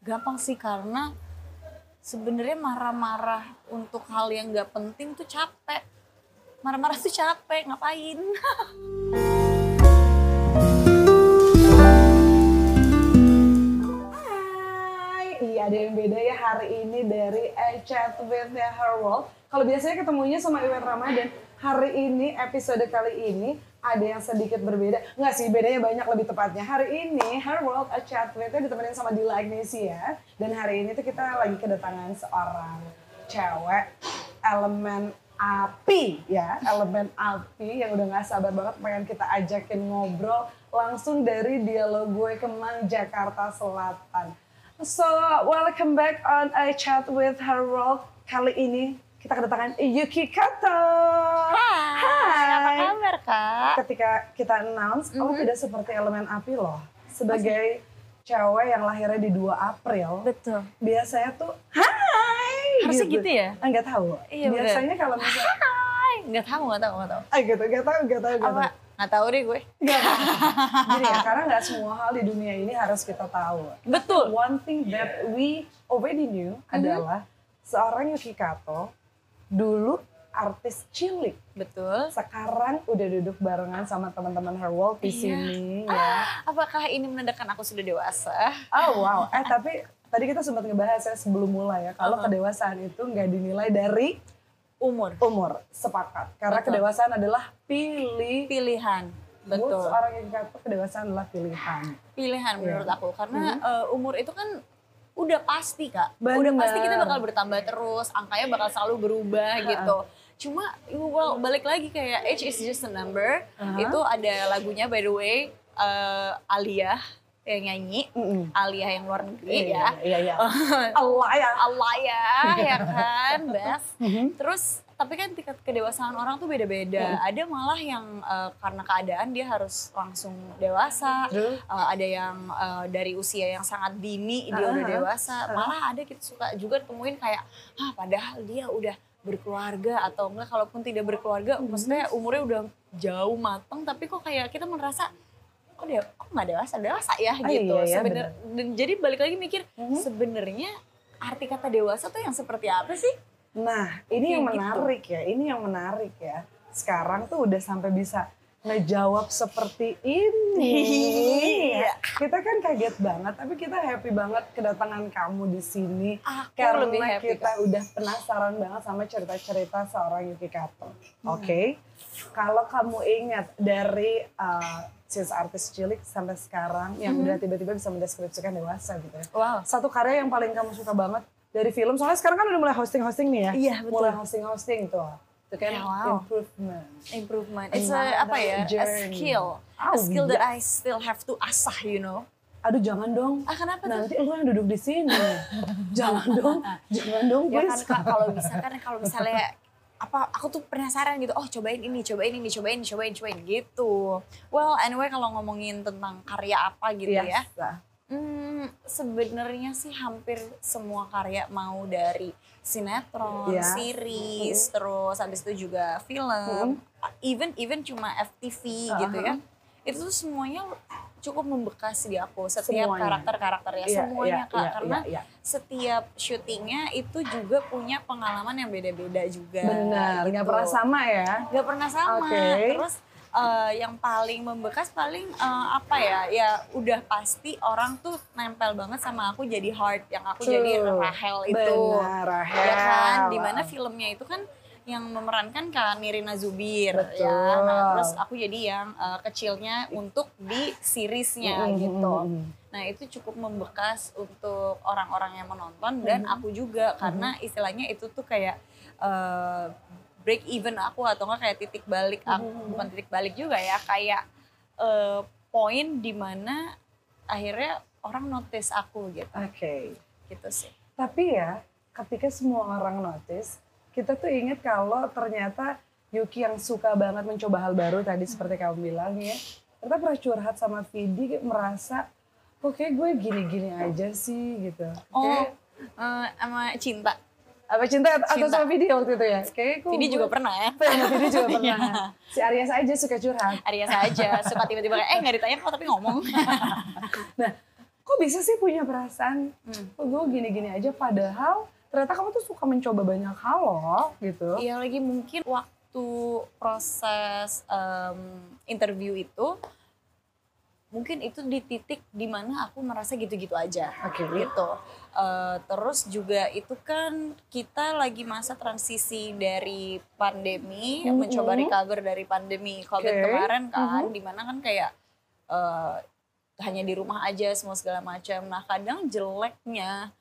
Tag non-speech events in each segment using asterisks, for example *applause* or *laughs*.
Gampang sih karena sebenarnya marah-marah untuk hal yang nggak penting tuh capek. Marah-marah tuh capek, ngapain? Iya ada yang beda ya hari ini dari A Chat with Her World. Kalau biasanya ketemunya sama Iwan Ramadan, hari ini episode kali ini ada yang sedikit berbeda. Enggak sih, bedanya banyak lebih tepatnya. Hari ini Her World A Chat with ditemenin sama Dila Agnesia. Dan hari ini tuh kita lagi kedatangan seorang cewek elemen api ya, elemen api yang udah gak sabar banget pengen kita ajakin ngobrol langsung dari dialog gue Kemang Jakarta Selatan. So, welcome back on a chat with her world. Kali ini kita kedatangan Yuki Kato. Hai, apa kabar kak? Ketika kita announce, oh tidak seperti elemen api loh. Sebagai cewek yang lahirnya di 2 April, Betul. biasanya tuh hai Harusnya gitu ya? Enggak tahu. Iya, bener. Biasanya kalau misalnya Hai, nggak tahu, nggak tahu, nggak tahu. ah gitu, enggak tahu, enggak tahu, enggak tahu. Nggak tahu deh gue. Enggak tahu. *laughs* Gini ya, karena nggak semua hal di dunia ini harus kita tahu. Betul. One thing that we already knew Mm-hmm. adalah seorang Yuki Kato dulu artis cilik. Betul. Sekarang udah duduk barengan sama teman-teman Her World di Iya. sini ya. Apakah ini menandakan aku sudah dewasa? Oh wow, eh tapi tadi kita sempat ngebahas ya sebelum mulai ya, kalau Uh-huh. kedewasaan itu nggak dinilai dari Umur. umur, sepakat. Karena Betul. kedewasaan adalah pilih. Pilihan. Betul. seorang yang kata kedewasaan adalah pilihan. Pilihan menurut Iya. aku. Karena eh, umur itu kan udah pasti kak. Udah Bener. pasti kita bakal bertambah terus. Angkanya bakal selalu berubah gitu. Cuma well, balik lagi kayak age is just a number. Uh-huh. Itu ada lagunya by the way. eh, Alia yang nyanyi. Mm-mm. Alia yang luar negeri ya. Iya, iya. Allah ya. Allah ya, kan, Bes. Mhm. Terus tapi kan tingkat kedewasaan orang tuh beda-beda. Ada malah yang eh, karena keadaan dia harus langsung dewasa. True. Eh, ada yang eh, dari usia yang sangat dini dia Ah, udah ah, dewasa. ah. Malah ada kita suka juga temuin kayak, ah padahal dia udah berkeluarga atau enggak kalaupun tidak berkeluarga, Mhm. maksudnya umurnya udah jauh matang tapi kok kayak kita merasa kok dia kok nggak dewasa dewasa ya Ah, gitu. iya, iya, jadi balik lagi mikir Mhm. sebenarnya arti kata dewasa tuh yang seperti apa sih? Nah, ini yang gitu. menarik ya. Ini yang menarik ya. Sekarang tuh udah sampai bisa ngejawab seperti ini. Iya. Kita kan kaget banget, tapi kita happy banget kedatangan kamu di sini. Aku Karena lebih happy. kita Kak. udah penasaran banget sama cerita-cerita seorang Yuki Kato. Hmm. Oke, kalau kamu ingat dari uh, sis artis cilik sampai sekarang yang Hmm. udah tiba-tiba bisa mendeskripsikan dewasa gitu ya. Wow. Satu karya yang paling kamu suka banget dari film, soalnya sekarang kan udah mulai hosting-hosting nih ya. Iya, betul. Mulai hosting-hosting tuh. Itu kan Ya, wow. improvement. Improvement. It's a, apa ya? A journey. skill. Oh, a skill that yes. I still have to asah, you know. Aduh jangan dong. Ah kenapa? Nanti lu yang duduk di sini. *laughs* jangan dong. Jangan dong Ya kan. Kak, kalau misalkan kalau misalnya apa aku tuh penasaran gitu oh cobain ini cobain ini cobain cobain cobain gitu well anyway kalau ngomongin tentang karya apa gitu ya Yes. Hmm, sebenarnya sih hampir semua karya mau dari sinetron, Iya. series, terus habis itu juga film, even even cuma FTV gitu ya. Itu tuh semuanya cukup membekas di aku setiap Semuanya. karakter-karakternya Iya, semuanya iya, Kak iya, karena iya, iya. setiap syutingnya itu juga punya pengalaman yang beda-beda juga. Benar, nggak gitu. pernah sama ya. Gak pernah sama. Oke. Terus eh, yang paling membekas paling eh, apa ya? Ya udah pasti orang tuh nempel banget sama aku jadi heart yang aku True. jadi Rahel itu. Benar, Rahel. Ya kan? Di mana filmnya itu kan yang memerankan Kak Nirina Zubir Betul. ya. Nah, terus aku jadi yang eh, kecilnya untuk di seriesnya Mm, mm, gitu. mm, mm. Nah itu cukup membekas untuk orang-orang yang menonton dan Mm-hmm. aku juga karena istilahnya itu tuh kayak eh, break even aku atau enggak kayak titik balik aku Mm-hmm. bukan titik balik juga ya kayak eh, poin di mana akhirnya orang notice aku gitu Oke. gitu sih. Tapi ya, ketika semua orang notice, kita tuh inget kalau ternyata Yuki yang suka banget mencoba hal baru tadi seperti kamu bilang ya. Ternyata pernah curhat sama Vidi merasa, kok kayak gue gini-gini aja sih gitu. Oh, Kayak, eh, sama cinta. Apa cinta atau sama Vidi waktu itu ya? Kayak kok Ini gue- juga pernah ya. Sama Vidi juga *laughs* pernah. Iya. Si Arya aja suka curhat. Arya saja suka tiba-tiba kayak eh nggak ditanya kok tapi ngomong. *laughs* Nah, kok bisa sih punya perasaan Hmm. kok gue gini-gini aja padahal ternyata kamu tuh suka mencoba banyak hal loh gitu Iya lagi mungkin waktu proses em, interview itu mungkin itu di titik di mana aku merasa gitu-gitu aja Oke. gitu Eh, terus juga itu kan kita lagi masa transisi dari pandemi Mhm. mencoba recover dari pandemi covid Oke. kemarin kan Mhm. di mana kan kayak eh, hanya di rumah aja semua segala macam nah kadang jeleknya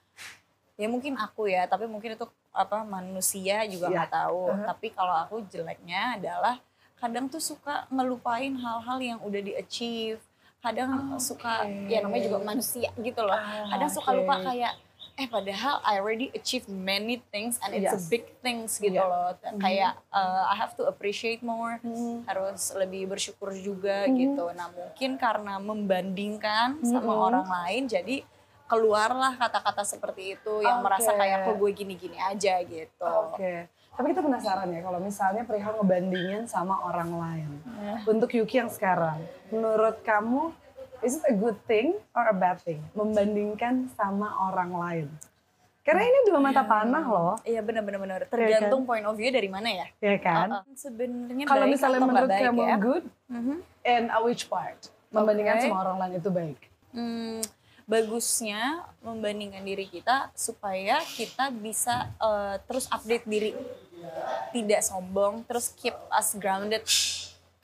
ya mungkin aku ya tapi mungkin itu apa manusia juga Iya. nggak tahu Uh-huh. tapi kalau aku jeleknya adalah kadang tuh suka ngelupain hal-hal yang udah di achieve kadang suka ya namanya juga manusia gitu loh Ah, kadang suka oke. lupa kayak eh padahal I already achieved many things and it's a Yes. big things gitu Iya. loh kayak uh, I have to appreciate more Hmm. harus lebih bersyukur juga Mhm. gitu nah mungkin karena membandingkan sama Mhm. orang lain jadi keluarlah kata-kata seperti itu yang Oke. merasa kayak kok gue gini-gini aja gitu Oke. Tapi kita penasaran ya kalau misalnya perihal ngebandingin sama orang lain. Untuk Yuki yang sekarang, menurut kamu is it a good thing or a bad thing membandingkan sama orang lain? Karena ini dua mata panah loh, Iya benar-benar benar. Tergantung point of view dari mana ya. ya kan? Uh-uh. Sebenarnya Kalau misalnya menurut baik kamu ya. good, Mhm. and a which part? Membandingkan Oke. sama orang lain itu baik. Hmm, bagusnya membandingkan diri kita supaya kita bisa eh, terus update diri, tidak sombong, terus keep us grounded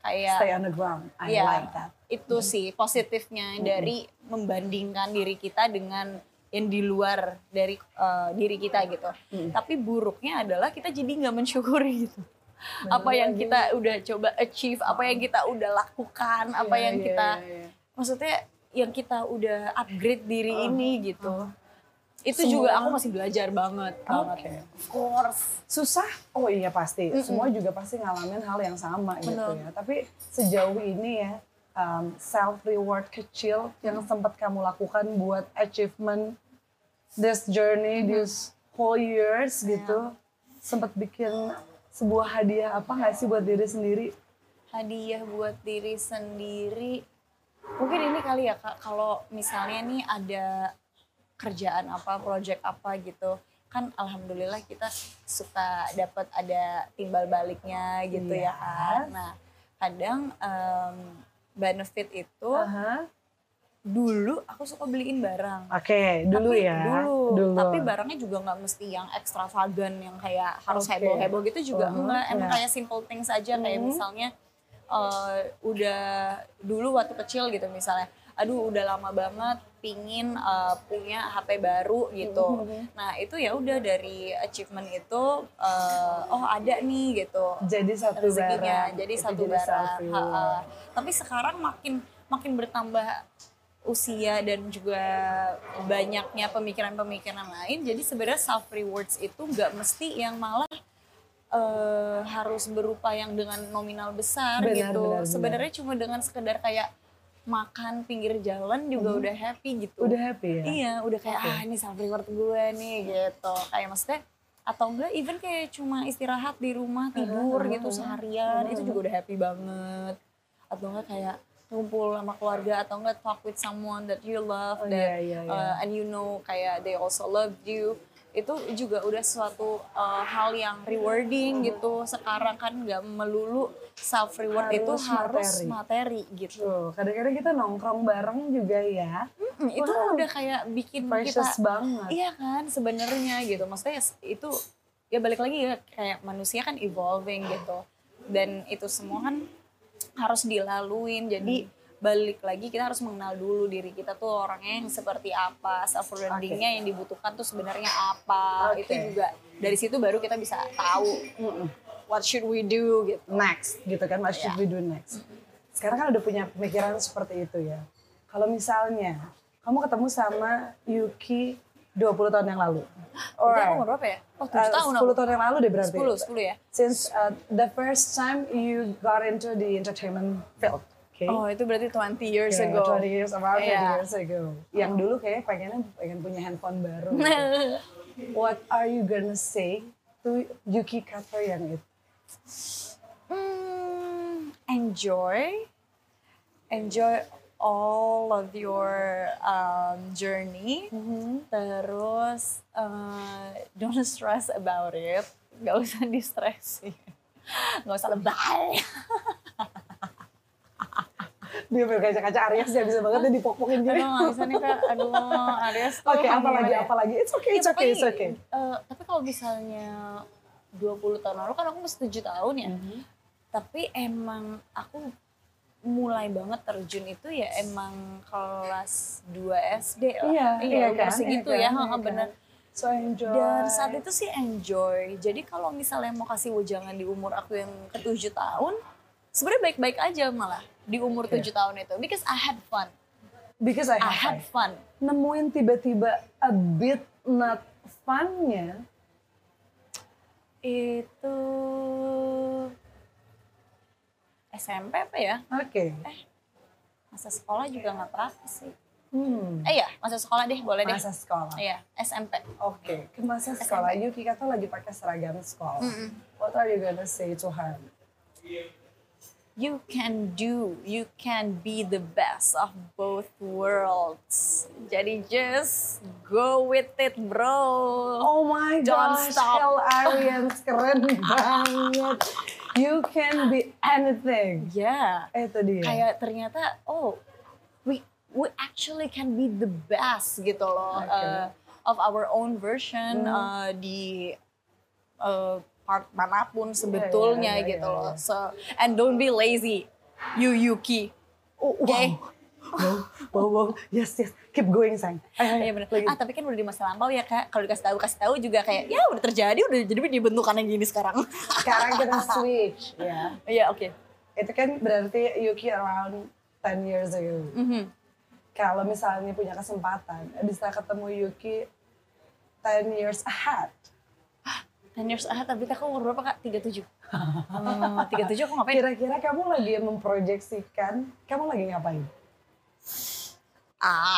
kayak Stay on the ground. I Iya, like that. itu sih positifnya dari membandingkan diri kita dengan yang di luar dari eh, diri kita gitu. Tapi buruknya adalah kita jadi nggak mensyukuri gitu. apa yang kita udah coba achieve, apa yang kita udah lakukan, apa Iya, yang iya, kita iya, iya. maksudnya yang kita udah upgrade diri ini gitu. Itu Semua- juga aku masih belajar banget, banget. Oke. Of course. Susah? Oh iya pasti. Semua juga pasti ngalamin hal yang sama gitu Bener. ya. Tapi sejauh ini ya, um, self reward kecil yang sempat kamu lakukan buat achievement this journey, this whole years gitu, sempat bikin sebuah hadiah apa nggak sih buat diri sendiri? hadiah buat diri sendiri mungkin ini kali ya kak kalau misalnya nih ada kerjaan apa project apa gitu kan alhamdulillah kita suka dapat ada timbal baliknya gitu Iya. ya kan nah kadang em, benefit itu Aha. dulu aku suka beliin barang Oke, dulu tapi, ya. Dulu. Tapi barangnya juga nggak mesti yang ekstravagan yang kayak harus Oke. heboh-heboh gitu juga Uh-huh, enggak. Emang ya. kayak simple things aja kayak Mhm. misalnya eh, udah dulu waktu kecil gitu misalnya. Aduh udah lama banget pingin eh, punya HP baru gitu. Mhm. Nah itu ya udah dari achievement itu eh, oh ada nih gitu jadi satu rezekinya barang. jadi Itu satu barang self-reward. Ha-ha. tapi sekarang makin makin bertambah usia dan juga banyaknya pemikiran-pemikiran lain jadi sebenarnya self rewards itu nggak mesti yang malah eh, harus berupa yang dengan nominal besar Benar, gitu benar, benar. sebenarnya cuma dengan sekedar kayak makan pinggir jalan juga udah happy gitu. Udah happy ya? Iya, udah kayak Oke. ah ini self reward gue nih gitu. Kayak maksudnya atau enggak even kayak cuma istirahat di rumah tidur uh, gitu uh, seharian uh, itu uh. juga udah happy banget. Atau enggak kayak ngumpul sama keluarga atau enggak talk with someone that you love Oh, that iya, iya, iya. uh, and you know kayak they also love you itu juga udah suatu uh, hal yang rewarding gitu sekarang kan nggak melulu self reward itu Harus harus materi. materi gitu Tuh, kadang-kadang kita nongkrong bareng juga ya. Mm, itu Wow. udah kayak bikin Precious kita banget. Iya kan sebenarnya gitu. Maksudnya itu ya balik lagi ya kayak manusia kan evolving gitu. Dan itu semua kan harus dilaluin. Jadi balik lagi kita harus mengenal dulu diri kita tuh orangnya yang seperti apa, self brandingnya yang dibutuhkan tuh sebenarnya apa. Oke. Itu juga dari situ baru kita bisa tahu what should we do gitu. Next gitu kan, what should Iya. we do next? Sekarang kan udah punya pemikiran seperti itu ya. Kalau misalnya kamu ketemu sama Yuki 20 tahun yang lalu. *gasps* Alright. umur berapa ya? Oh 7 Uh, tahun 10 aku. tahun yang lalu deh berarti. 10, 10 ya. Since uh, the first time you got into the entertainment field. Okay. Oh itu berarti 20 years Okay, ago. 20 years, about 20 Iya. years ago. Yang dulu kayaknya pengennya pengen punya handphone baru. gitu. *laughs* What are you gonna say to Yuki Kato yang itu? Hmm, enjoy, enjoy all of your um, journey. Mhm. Terus uh, don't stress about it. Gak usah di-stress *laughs* Gak usah lebay. *laughs* Dia pakai kaca-kaca Aries ya bisa banget dia dipok-pokin gini. Aduh bisa nih kak. Aduh Aries tuh Oke, apa gimana lagi? ya? Apa lagi? It's okay, Ya, it's okay, it's okay. eh, tapi kalau misalnya 20 tahun lalu kan aku masih 7 tahun ya. Mhm. Tapi emang aku mulai banget terjun itu ya emang kelas 2 SD lah. Iya, iya umur kan, segitu iya ya, kan, iya kan. bener. So enjoy. Dan saat itu sih enjoy. Jadi kalau misalnya mau kasih wejangan di umur aku yang ke 7 tahun, sebenarnya baik-baik aja malah di umur 7 tahun itu. Because I had fun. Because I I had fun. nemuin tiba-tiba a bit not fun-nya. Itu SMP apa ya? Oke. Masa sekolah juga nggak apa-apa sih. Hmm. Eh ya, masa sekolah deh, boleh deh. Masa sekolah. Iya, SMP. Oke, ke masa sekolah. Yuki kata lagi pakai seragam sekolah. Mm-mm. What are you gonna say to her? You can do, you can be the best of both worlds. Jadi just go with it, bro. Oh my Don't gosh, stop. Hell Arians keren *laughs* banget. You can be anything. Ya, Itu dia. kayak ternyata oh we we actually can be the best gitu loh Oke. uh, of our own version Hmm. uh, di uh, part mana pun sebetulnya iya, iya, gitu iya, loh. iya. So and don't be lazy, you Yuki. Oh, wow. Oke. wow, wow, wow. Yes, yes. Keep going, sayang. Iya lagi. Ah tapi kan udah di masa lampau ya kak. Kalau dikasih tahu kasih tahu juga kayak ya udah terjadi udah jadi dibentukan yang gini sekarang. Sekarang kita *laughs* switch, ya. Iya oke. Itu kan berarti Yuki around 10 years ago. Mhm. Kalau misalnya punya kesempatan, bisa ketemu Yuki 10 years ahead. Ten years ahead tapi aku umur berapa kak? 37. Hmm, 37 aku ngapain? Kira-kira kamu lagi memproyeksikan, kamu lagi ngapain?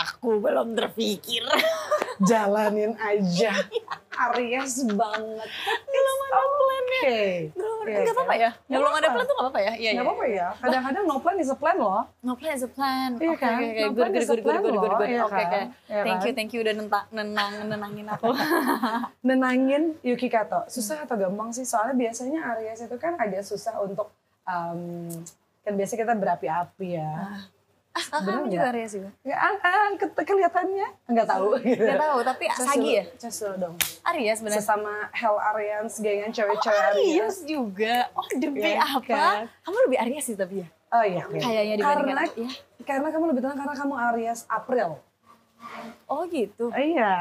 Aku belum terpikir. *laughs* Jalanin aja. Aries banget. Belum ada plan ya. Nggak apa-apa kan? ya? Nggak Belum ada plan tuh nggak apa-apa ya? Iya, Nggak iya. apa-apa ya. Kadang-kadang no plan is a plan loh. No plan is a plan. Iya Oke, kan? oke, oke. No Good, plan good, is a good, good, plan good, good, iya Oke, kan? oke. Iya Thank you, kan? thank you udah nentang, nenang, nenangin aku. *laughs* Nenangin Yuki Kato. Susah atau gampang sih? Soalnya biasanya Aries itu kan agak susah untuk um, kan biasa kita berapi-api ya. Ah, Kamu juga? Aries juga? Ya, ah, ah, ke- kelihatannya nggak tahu. Gitu. Tahu, tapi Cus Sagi ya? dulu dong. Aries bener. Sesama Hell Aryans, gengan cewek-cewek Oh, Aries. Aries juga. Oh, demi Iya apa? kan? Kamu lebih Aries sih tapi ya? Oh iya, oke. Kayaknya karena, dibandingkan aku, ya. karena kamu lebih tenang karena kamu Aries April. Oh gitu. Iya,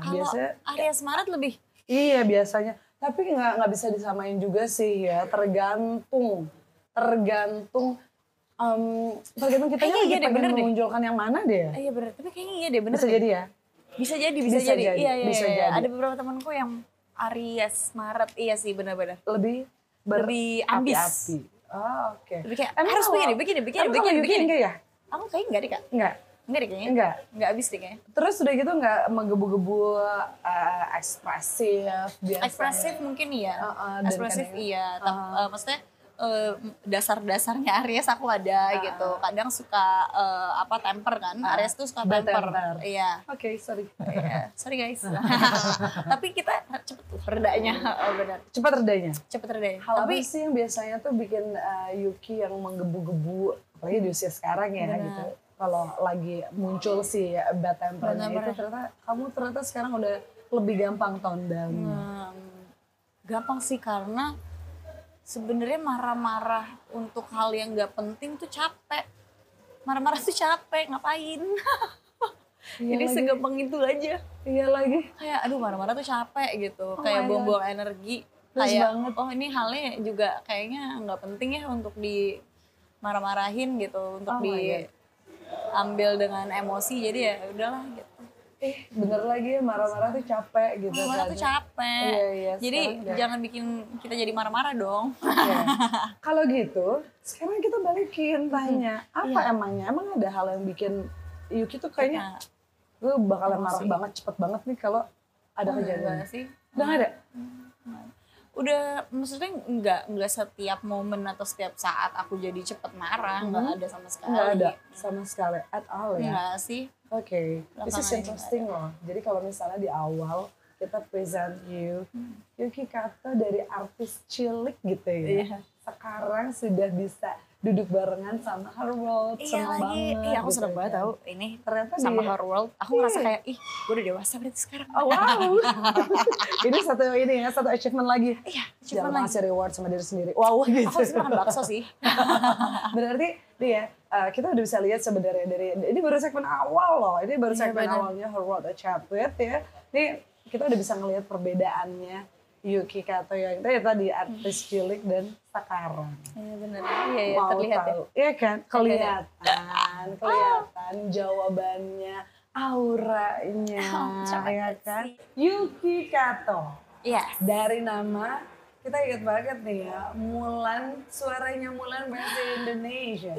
Kalau biasa. Aries Maret lebih Iya biasanya. Tapi nggak nggak bisa disamain juga sih ya. Tergantung, tergantung. Em, tergantung kita Kayaknya lagi iya deh, pengen bener deh. menunjukkan yang mana deh. Eh, iya bener, tapi kayaknya iya deh bener Bisa deh. jadi ya. Bisa jadi, bisa, Bisa jadi. jadi, Iya, iya, bisa iya. jadi. Ada beberapa temanku yang Aries Maret, iya sih benar-benar. Lebih ber Lebih ambis. api-api. Oh, oke. Lebih kayak Emang harus begini, begini, begini, emang begini, begini. enggak ya? Aku kayaknya enggak deh kak. Enggak. Enggak deh kayaknya. Enggak. Enggak habis deh kayaknya. Terus udah gitu nggak menggebu-gebu eh, ekspresif biasa. Ekspresif mungkin iya. Heeh, dan Ekspresif iya. Tapi eh, maksudnya eh, dasar-dasarnya Aries aku ada gitu. Kadang suka eh, apa temper kan. Ah, Aries tuh suka temper. Iya. Oke, sorry. Iya. Sorry guys. *laughs* Tapi kita cepet tuh redanya. Oh benar. Cepat redanya. Cepet redanya. Hal Tapi apa sih yang biasanya tuh bikin uh, Yuki yang menggebu-gebu, apalagi di usia sekarang ya Benar. gitu. Kalau lagi muncul si bad tempernya Benar, itu ternyata kamu ternyata sekarang udah lebih gampang tone down. Hmm, gampang sih karena sebenarnya marah-marah untuk hal yang gak penting tuh capek. Marah-marah tuh capek, ngapain? *laughs* Iya Jadi lagi. segampang itu aja. Iya lagi. Kayak aduh marah-marah tuh capek gitu. Oh kayak buang-buang energi. Terus kayak banget. oh ini halnya juga kayaknya nggak penting ya untuk di marah-marahin gitu, untuk Oh diambil dengan emosi. Jadi ya udahlah gitu. Eh, bener lagi ya marah-marah tuh capek gitu Marah kan. tuh capek. Iya, iya, Jadi udah- jangan bikin kita jadi marah-marah dong. Iya. *laughs* Kalau gitu, sekarang kita balikin tanya, apa Iya. emangnya? Emang ada hal yang bikin Yuki tuh kayaknya Nah, lu bakalan marah Emosi. banget, cepet banget nih kalau ada oh, kejadian. enggak sih. Nggak ada? Udah maksudnya nggak nggak setiap momen atau setiap saat aku jadi cepet marah nggak Mhm. ada sama sekali Nggak ada sama sekali at all ya. nggak sih Oke, this is interesting loh. Jadi kalau misalnya di awal kita present you, Yuki Kato dari artis cilik gitu ya. Iya. Sekarang sudah bisa duduk barengan sama her world, iya seneng lagi banget. iya aku gitu seneng banget kan. tau ini Ternyata sama di- her world aku ngerasa kayak ih gue udah dewasa berarti sekarang Oh wow, *laughs* ini satu ini ya, satu achievement lagi. iya Jangan cuma lagi ngasih reward sama diri sendiri. Wow gitu. aku harus makan bakso sih *laughs* Berarti nih ya, uh, kita udah bisa lihat sebenarnya dari ini baru segmen awal loh. Ini baru Iya, segmen benar. awalnya Her World a Chat With ya. Nih kita udah bisa ngelihat perbedaannya Yuki Kato yang tadi tadi artis cilik dan sekarang. iya bener iya iya Mau terlihat ya tahu, Iya kan? Kelihatan, kelihatan jawabannya, auranya, *laughs* Oh, ya kan? Yuki Kato. iya Dari nama kita ingat banget nih ya, Mulan, suaranya Mulan bahasa Indonesia.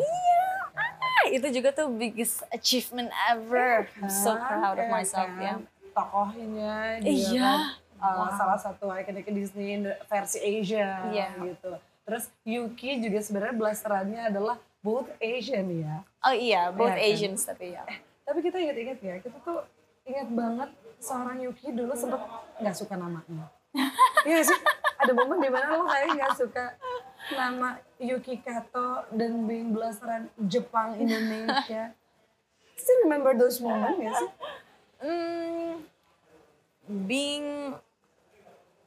Ah, itu juga tuh biggest achievement ever I'm so Kan, proud of ya myself kan? ya Tokohnya juga Iya. kan, uh, Wow. salah satu ikonik Disney versi Asia Iya. gitu. Terus Yuki juga sebenarnya blasterannya adalah both Asian ya. oh iya both Iya kan? Asians tapi ya Tapi kita ingat-ingat ya, kita tuh ingat banget seorang Yuki dulu sempet nggak suka namanya. *laughs* Iya sih, ada momen di mana lo kayak nggak suka nama Yuki Kato dan being blasteran Jepang Indonesia. Still remember those moments ya sih? Hmm, being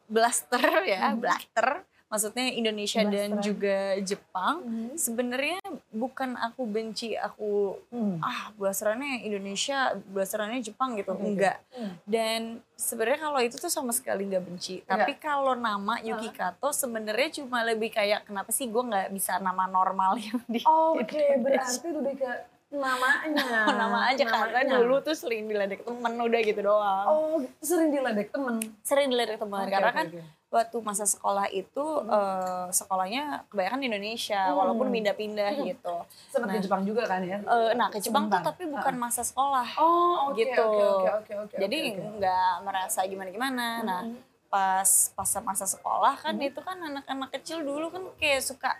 blaster ya, blaster. Maksudnya Indonesia dan Blasteran. juga Jepang. Mhm. Sebenarnya bukan aku benci aku Hmm. ah blasterannya Indonesia, blasterannya Jepang gitu. Oke. Enggak. Hmm. Dan sebenarnya kalau itu tuh sama sekali nggak benci. Tapi kalau nama Yuki Kato sebenarnya cuma lebih kayak kenapa sih gue nggak bisa nama normal yang di Oke, berarti lebih ke namanya. *laughs* nama aja karena Namanya. dulu tuh sering diledek temen udah gitu doang. Oh, sering diledek temen. sering dilihat teman Oke, karena kan oke. waktu masa sekolah itu eh, sekolahnya kebanyakan di Indonesia walaupun pindah-pindah gitu. Sempet Nah. ke Jepang juga kan ya? Eh, nah ke Jepang tuh tapi bukan masa sekolah Oh, oke, gitu. oke, oke, oke, oke. Jadi oke. nggak merasa gimana-gimana. Nah pas pas masa sekolah kan itu kan anak-anak kecil dulu kan kayak suka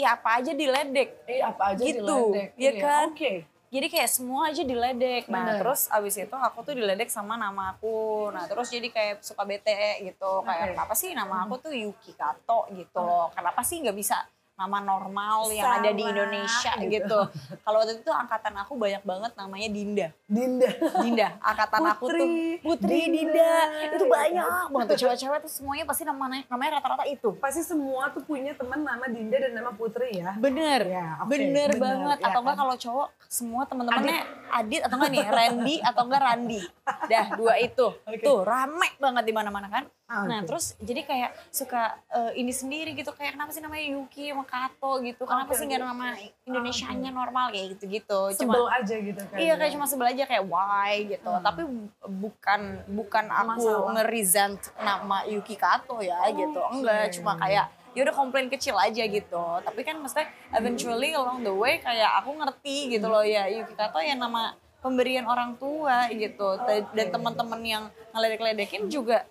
ya apa aja diledek. Eh, apa aja Gitu, diledek. ya Iya, kan? Oke. Jadi kayak semua aja diledek. Nah, Bener. terus abis itu aku tuh diledek sama nama aku. Nah, terus jadi kayak suka bete gitu. Kayak kenapa sih nama aku tuh Yuki Kato gitu loh. Kenapa sih nggak bisa nama normal yang ada di Sama, Indonesia gitu. gitu. Kalau waktu itu angkatan aku banyak banget namanya Dinda. Dinda. Dinda, angkatan aku tuh Putri, Dinda. Dinda. Itu Iya banyak banget tuh cewek-cewek tuh semuanya pasti namanya namanya rata-rata itu. Pasti semua tuh punya teman nama Dinda dan nama Putri ya. Bener, Ya, oke, bener, bener, banget. ya atau enggak kan? kalau cowok semua teman-temannya Adit. atau enggak nih Randy atau enggak Randi. Dah dua itu. Oke. Tuh rame banget di mana-mana kan. Ah, Nah terus jadi kayak suka eh, ini sendiri gitu kayak kenapa sih namanya Yuki sama Kato gitu. Kenapa Oke, sih nggak oke. ada nama Indonesianya normal kayak gitu-gitu. Sebel Cuma aja gitu kan. Iya kayak cuma sebel aja kayak why gitu. Tapi bu- bukan bukan aku nge-resent nama Yuki Kato ya gitu. Enggak, cuma kayak ya udah komplain kecil aja gitu. Tapi kan maksudnya eventually along the way kayak aku ngerti gitu loh ya Yuki Kato ya nama pemberian orang tua gitu. Dan teman-teman yang ngeledek-ledekin juga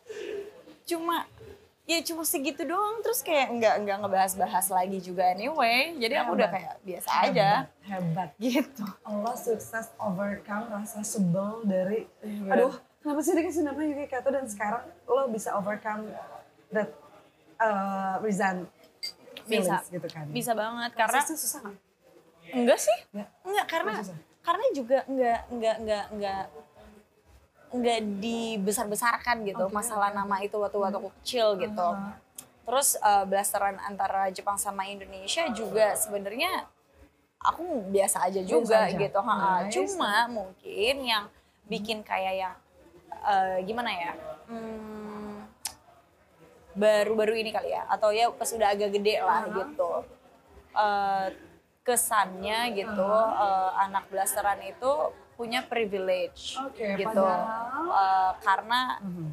cuma ya cuma segitu doang terus kayak nggak nggak ngebahas-bahas lagi juga anyway jadi aku udah Hebat. kayak biasa aja Hebat. gitu Allah sukses overcome rasa sebel dari Iya. aduh kenapa sih dikasih nama Yuki Kato dan sekarang lo bisa overcome that uh, resent Bisa. gitu kan. bisa banget karena Prosesnya susah nggak? Enggak sih. Nggak. Enggak karena susah. karena juga enggak enggak enggak enggak enggak dibesar-besarkan gitu Oke, masalah nama itu waktu waktu aku kecil gitu. Aha. Terus eh, blasteran antara Jepang sama Indonesia juga sebenarnya aku biasa aja juga aja. gitu. Ha-ha. Nice. Cuma mungkin yang bikin kayak yang eh, gimana ya? Hmm, baru-baru ini kali ya atau ya pas udah agak gede lah Aha. gitu. Eh, kesannya gitu eh, anak blasteran itu punya privilege Oke, gitu padahal- Eh, karena Mhm.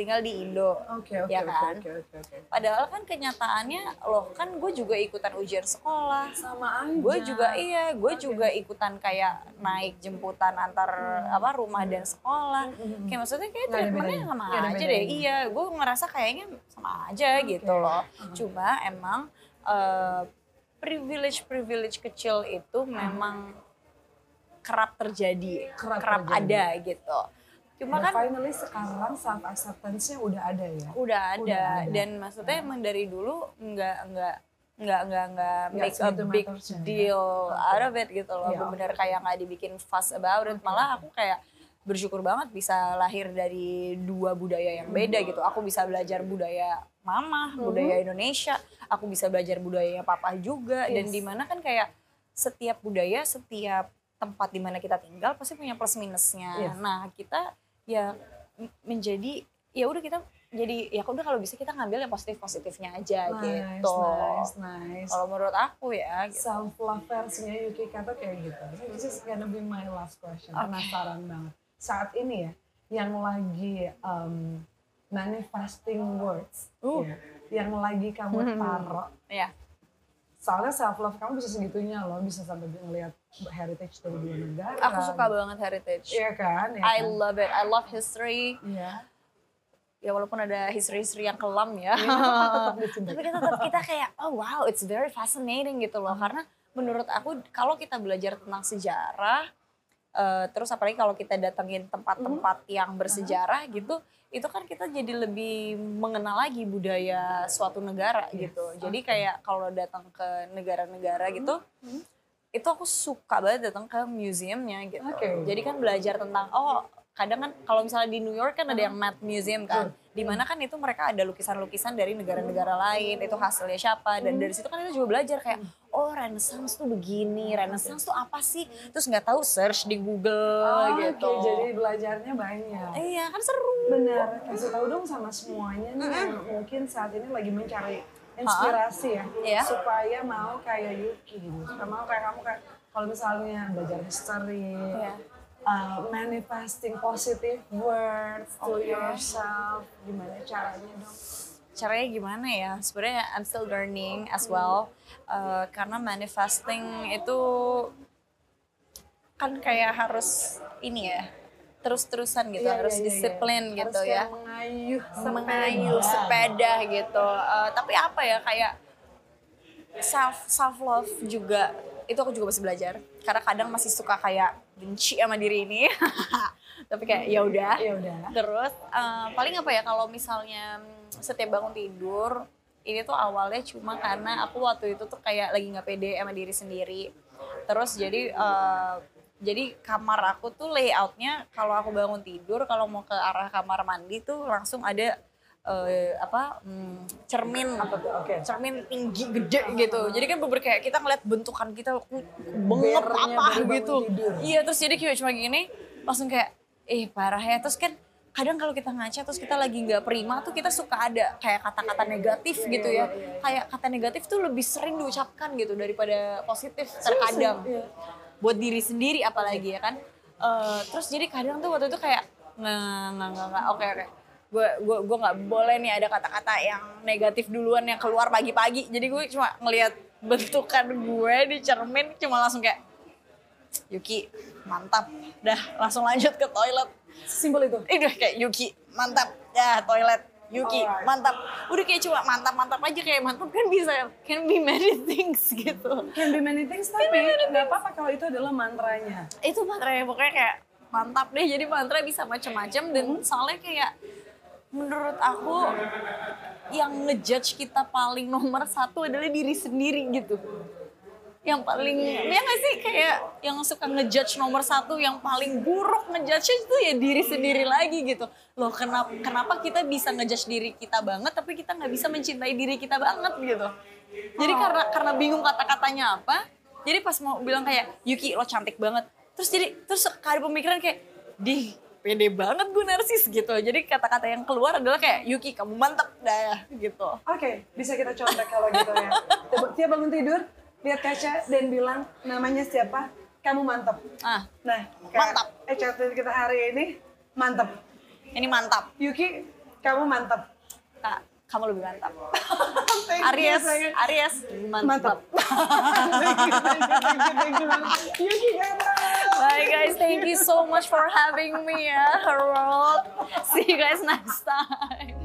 Tinggal di Indo. Oke oke Ya oke kan? oke oke oke. Padahal kan kenyataannya loh kan gue juga ikutan ujian sekolah. Sama aja. Gue juga iya, gue juga ikutan kayak naik jemputan antar apa rumah dan sekolah. Kayak maksudnya kayak Hmm. Nggak ada treatmentnya bedanya. sama ada aja deh. Iya, gue ngerasa kayaknya sama aja gitu loh. Cuma emang eh, privilege privilege kecil itu memang kerap terjadi, Kerap kerap, terjadi. ada gitu. Cuma Dan kan finally sekarang self acceptance-nya udah ada ya. udah ada, Udah ada. dan maksudnya emang dari dulu nggak nggak nggak nggak nggak make a big ya. deal out of it gitu loh Iya, bener-bener kayak nggak dibikin fuss about it malah aku kayak bersyukur banget bisa lahir dari dua budaya yang beda gitu aku bisa belajar budaya mama Hmm. budaya Indonesia aku bisa belajar budaya papa juga dan Yes. di mana kan kayak setiap budaya setiap tempat di mana kita tinggal pasti punya plus minusnya Yes. nah kita ya menjadi ya udah kita jadi ya udah kalau bisa kita ngambil yang positif positifnya aja Nice, gitu nice, nice. kalau menurut aku ya gitu. Self love versinya Yuki Kato kayak gitu. So this is gonna be my last question. Penasaran banget. Saat ini ya, yang lagi um, manifesting words, Uh. ya, yang lagi kamu taruh. ya Soalnya self love kamu bisa segitunya loh, bisa sampai ngelihat heritage dari dua negara. aku suka banget heritage. Iya kan? Iya I kan? love it. I love history. Iya. ya walaupun ada history history yang kelam ya. *laughs* Dicintai. tapi kita tetap kita kayak oh wow it's very fascinating gitu loh. Karena menurut aku kalau kita belajar tentang sejarah eh, terus apalagi kalau kita datengin tempat-tempat yang bersejarah gitu itu kan kita jadi lebih mengenal lagi budaya suatu negara gitu. Jadi kayak kalau datang ke negara-negara gitu itu aku suka banget datang ke museumnya gitu. Oke. jadi kan belajar tentang oh kadang kan kalau misalnya di New York kan ada yang Met Museum kan. Di mana kan itu mereka ada lukisan-lukisan dari negara-negara lain itu hasilnya siapa. Dan dari situ kan kita juga belajar kayak oh Renaissance tuh begini Renaissance tuh apa sih? Terus nggak tahu search di Google Oh, gitu. Oke, jadi belajarnya banyak. iya kan seru. Benar, kasih tahu dong sama semuanya nih yang mungkin saat ini lagi mencari inspirasi ya, Iya. supaya mau kayak Yuki gitu, supaya mau kayak kamu kayak kalau misalnya belajar history, Iya. uh, manifesting positive words to Oke. yourself, gimana caranya dong? caranya gimana ya sebenarnya I'm still learning as well Uh, karena manifesting itu kan kayak harus ini ya terus-terusan gitu Iya, harus iya, iya, iya. disiplin Harus gitu kayak ya mengayuh mengayuh sepeda gitu Uh, tapi apa ya kayak self self love juga itu aku juga masih belajar karena kadang masih suka kayak benci sama diri ini *laughs* tapi kayak ya udah Ya udah. Terus eh, paling apa ya kalau misalnya setiap bangun tidur ini tuh awalnya cuma karena aku waktu itu tuh kayak lagi nggak pede sama diri sendiri. Terus jadi eh, jadi kamar aku tuh layoutnya kalau aku bangun tidur kalau mau ke arah kamar mandi tuh langsung ada eh, apa mm, cermin? Oke. cermin tinggi gede gitu. Jadi kan bener kayak kita ngeliat bentukan kita Bernya apa gitu. tidur. Iya terus jadi kayak cuma gini langsung kayak eh parah ya terus kan kadang kalau kita ngaca terus kita lagi nggak prima tuh kita suka ada kayak kata-kata negatif gitu ya kayak kata negatif tuh lebih sering diucapkan gitu daripada positif terkadang Iya. Buat diri sendiri apalagi ya kan? Eh, terus jadi kadang tuh waktu itu kayak nggak nggak nggak oke oke. Gue gue gue nggak boleh nih ada kata-kata yang negatif duluan yang keluar pagi-pagi. Jadi gue cuma ngelihat bentukan gue di cermin cuma langsung kayak Yuki mantap. Dah langsung lanjut ke toilet. Simpel itu. Udah kayak Yuki mantap. Dah toilet Yuki Alright. mantap. Udah kayak cuma mantap mantap aja kayak mantap kan bisa. Can be many things gitu. Can be many things tapi nggak apa-apa kalau itu adalah mantranya. itu mantra pokoknya kayak mantap deh. Jadi mantra bisa macam-macam dan soalnya kayak menurut aku yang ngejudge kita paling nomor satu adalah diri sendiri gitu yang paling ya nggak sih? Kayak yang suka ngejudge nomor satu yang paling buruk ngejudge itu ya diri sendiri lagi gitu. Loh kenapa kenapa kita bisa ngejudge diri kita banget tapi kita nggak bisa mencintai diri kita banget gitu? Jadi karena karena bingung kata-katanya apa jadi pas mau bilang kayak Yuki lo cantik banget. Terus jadi terus ada pemikiran kayak di pede banget gue narsis gitu. Jadi kata-kata yang keluar adalah kayak Yuki kamu mantep dah gitu. Oke, bisa kita contek kalau gitu ya. Tiap bangun tidur, lihat kaca dan bilang namanya siapa, kamu mantap. ah Nah, Mantap. Eh, chatting kita hari ini mantap. ini mantap Yuki, Kamu mantap. Kak, kamu lebih mantap. *laughs* You, Aries. Aries, Mantap. mantap. *laughs* Yuki. Bye guys, thank you so much for having me ya, Harold. See you guys next time.